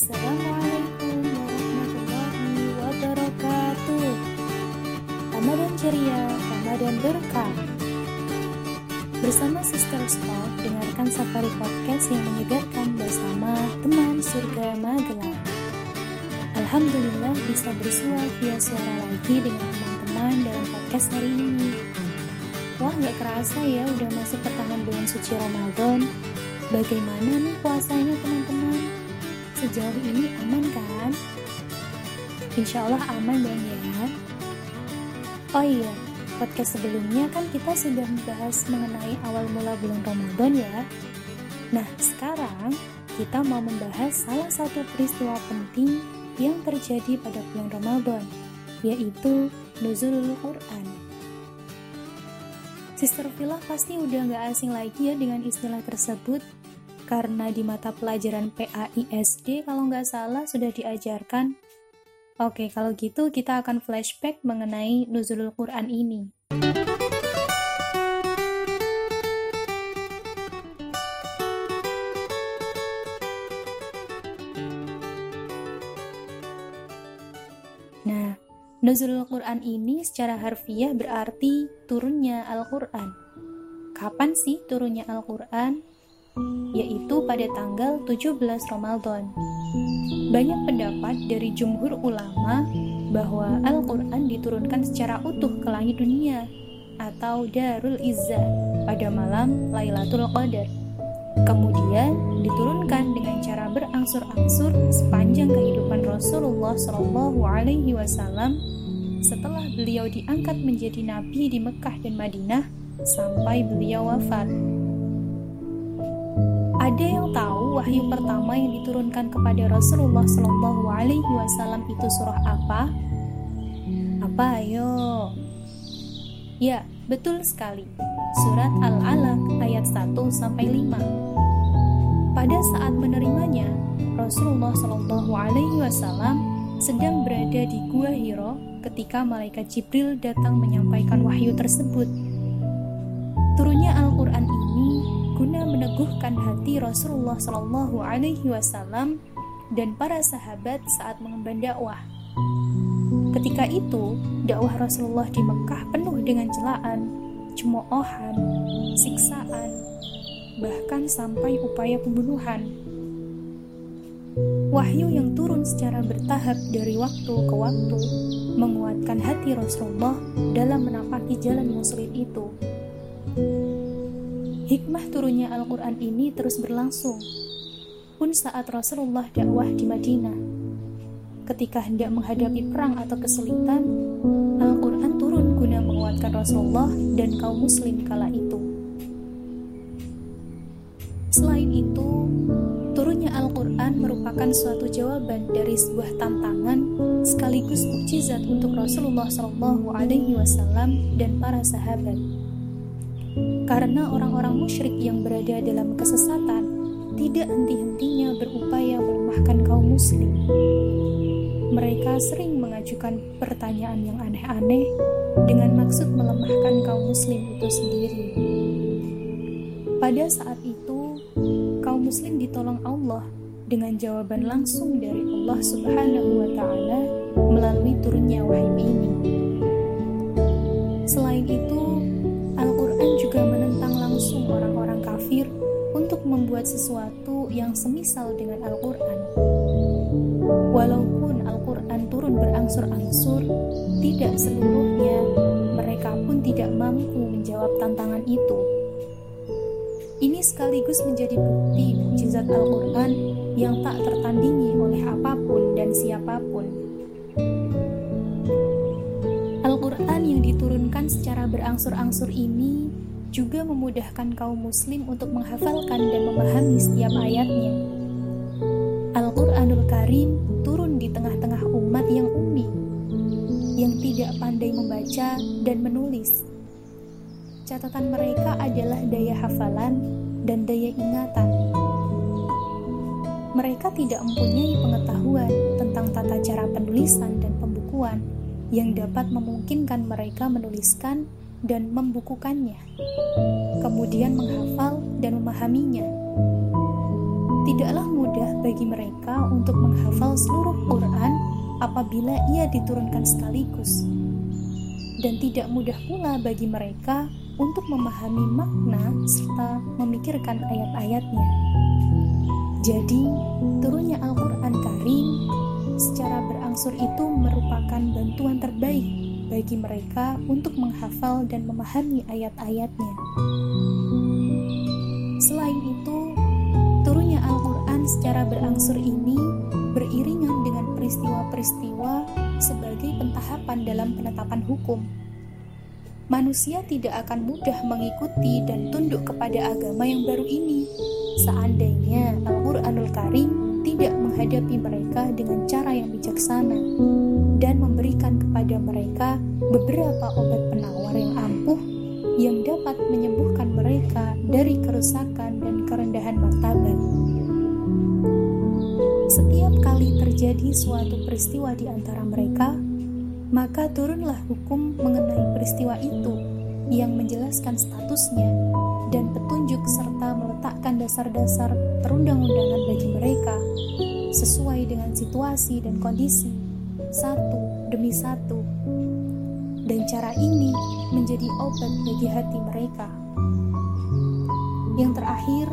Assalamualaikum warahmatullahi wabarakatuh. Ramadan ceria, Ramadan berkah. Bersama Sister Spot, dengarkan Safari Podcast yang menyegarkan bersama teman surga Magelang. Alhamdulillah bisa bersua via suara lagi dengan teman-teman dalam podcast hari ini. Wah gak kerasa ya udah masuk pertengahan bulan suci Ramadan. Bagaimana nih puasanya teman-teman? Sejauh ini aman kan? Insya Allah aman dong ya. Oh iya, podcast sebelumnya kan kita sudah membahas mengenai awal mula bulan Ramadan ya. Nah, sekarang kita mau membahas salah satu peristiwa penting yang terjadi pada bulan Ramadan, yaitu Nuzulul Quran. Sister Villa pasti udah gak asing lagi ya dengan istilah tersebut, karena di mata pelajaran PAISD kalau nggak salah sudah diajarkan. Oke, kalau gitu kita akan flashback mengenai Nuzulul Quran ini. Nah, Nuzulul Quran ini secara harfiah berarti turunnya Al-Quran. Kapan sih turunnya Al-Quran? Yaitu pada tanggal 17 Ramadan. Banyak pendapat dari jumhur ulama bahwa Al-Quran diturunkan secara utuh ke langit dunia atau Darul Izzah pada malam Lailatul Qadar. Kemudian diturunkan dengan cara berangsur-angsur sepanjang kehidupan Rasulullah Shallallahu Alaihi Wasallam setelah beliau diangkat menjadi nabi di Mekah dan Madinah sampai beliau wafat. Ada yang tahu wahyu pertama yang diturunkan kepada Rasulullah Shallallahu Alaihi Wasallam itu surah apa? Apa ayo? Ya, betul sekali. Surat Al-Alaq ayat 1 sampai 5. Pada saat menerimanya, Rasulullah Shallallahu Alaihi Wasallam sedang berada di Gua Hiro ketika malaikat Jibril datang menyampaikan wahyu tersebut. Turunnya guna meneguhkan hati Rasulullah Shallallahu Alaihi Wasallam dan para sahabat saat mengemban dakwah. Ketika itu, dakwah Rasulullah di Mekah penuh dengan celaan, cemoohan, siksaan, bahkan sampai upaya pembunuhan. Wahyu yang turun secara bertahap dari waktu ke waktu menguatkan hati Rasulullah dalam menapaki jalan sulit itu. Hikmah turunnya Al-Quran ini terus berlangsung, pun saat Rasulullah dakwah di Madinah. Ketika hendak menghadapi perang atau kesulitan, Al-Quran turun guna menguatkan Rasulullah dan kaum muslim kala itu. Selain itu, turunnya Al-Quran merupakan suatu jawaban dari sebuah tantangan sekaligus mukjizat untuk Rasulullah Wasallam dan para sahabat. Karena orang-orang musyrik yang berada dalam kesesatan tidak henti-hentinya berupaya melemahkan kaum muslim. Mereka sering mengajukan pertanyaan yang aneh-aneh dengan maksud melemahkan kaum muslim itu sendiri. Pada saat itu, kaum muslim ditolong Allah dengan jawaban langsung dari Allah Subhanahu wa taala melalui turunnya wahyu ini. Membuat sesuatu yang semisal dengan Al-Qur'an. Walaupun Al-Qur'an turun berangsur-angsur, tidak seluruhnya mereka pun tidak mampu menjawab tantangan itu. Ini sekaligus menjadi bukti mukjizat Al-Quran yang tak tertandingi oleh apa pun dan siapa pun. Al-Quran yang diturunkan secara berangsur-angsur ini juga memudahkan kaum muslim untuk menghafalkan dan memahami setiap ayatnya. Al-Quranul Karim turun di tengah-tengah umat yang ummi, yang tidak pandai membaca dan menulis catatan mereka adalah daya hafalan dan daya ingatan. Mereka tidak mempunyai pengetahuan tentang tata cara penulisan dan pembukuan yang dapat memungkinkan mereka menuliskan dan membukukannya, kemudian menghafal dan memahaminya. Tidaklah mudah bagi mereka untuk menghafal seluruh Quran apabila ia diturunkan sekaligus. Dan tidak mudah pula bagi mereka untuk memahami makna serta memikirkan ayat-ayatnya. Jadi, turunnya Al-Quran Karim secara berangsur itu merupakan bantuan bagi mereka untuk menghafal dan memahami ayat-ayatnya. Selain itu, turunnya Al-Quran secara berangsur ini beriringan dengan peristiwa-peristiwa sebagai pentahapan dalam penetapan hukum. Manusia tidak akan mudah mengikuti dan tunduk kepada agama yang baru ini seandainya Al-Quranul Karim tidak menghadapi mereka dengan cara yang bijaksana dan memberikan kepada mereka beberapa obat penawar yang ampuh yang dapat menyembuhkan mereka dari kerusakan dan kerendahan martabat. Setiap kali terjadi suatu peristiwa di antara mereka, maka turunlah hukum mengenai peristiwa itu yang menjelaskan statusnya dan petunjuk serta meletakkan dasar-dasar perundang-undangan bagi mereka sesuai dengan situasi dan kondisi satu demi satu. Dan cara ini menjadi obat bagi hati mereka. Yang terakhir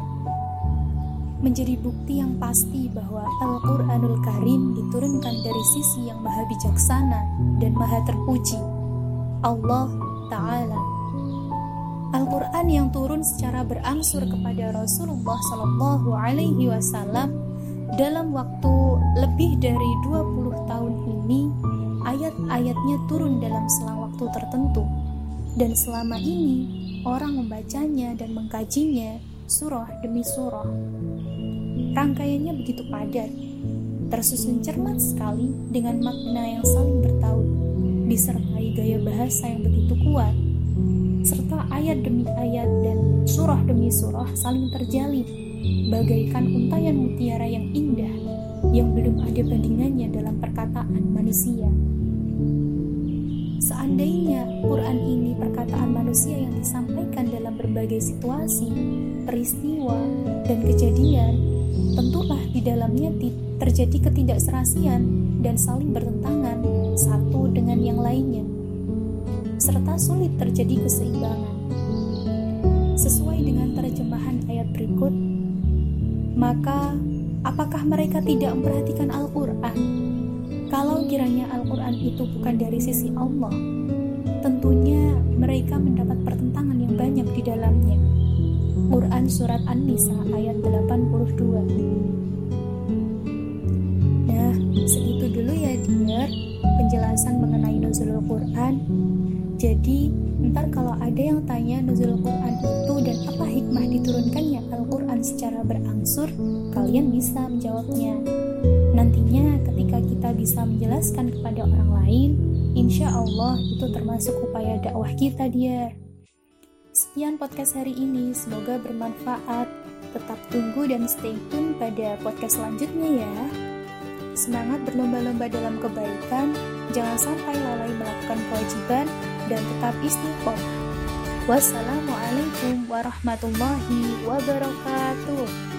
menjadi bukti yang pasti bahwa Al-Quranul Karim diturunkan dari sisi yang maha bijaksana dan maha terpuji Allah Ta'ala Al-Quran yang turun secara berangsur kepada Rasulullah Shallallahu Alaihi Wasallam dalam waktu lebih dari 20 tahun ini ayat-ayatnya turun dalam selang waktu tertentu. Dan selama ini orang membacanya dan mengkajinya surah demi surah. Rangkaiannya begitu padat tersusun cermat sekali dengan makna yang saling bertaut disertai gaya bahasa yang begitu kuat serta ayat demi ayat dan surah demi surah saling terjalin bagaikan untayan mutiara yang indah yang belum ada bandingannya dalam perkataan manusia. Seandainya Quran ini perkataan manusia yang disampaikan dalam berbagai situasi, peristiwa, dan kejadian, tentulah di dalamnya terjadi ketidakserasian dan saling bertentangan satu dengan yang lainnya serta sulit terjadi keseimbangan. Sesuai dengan terjemahan ayat berikut, maka apakah mereka tidak memperhatikan Al-Quran? Kalau kiranya Al-Quran itu bukan dari sisi Allah, tentunya mereka mendapat pertentangan yang banyak di dalamnya. Quran Surat An-Nisa ayat 82 Nah, segitu dulu ya dear penjelasan mengenai nuzulul Quran kalau ada yang tanya nuzul Quran itu dan apa hikmah diturunkannya Al-Quran secara berangsur, kalian bisa menjawabnya. Nantinya ketika kita bisa menjelaskan kepada orang lain, insya Allah itu termasuk upaya dakwah kita dia. Sekian podcast hari ini, semoga bermanfaat. Tetap tunggu dan stay tune pada podcast selanjutnya ya. Semangat berlomba-lomba dalam kebaikan, jangan sampai lalai melakukan kewajiban, dan tetap istiqomah. Wassalamualaikum warahmatullahi wabarakatuh.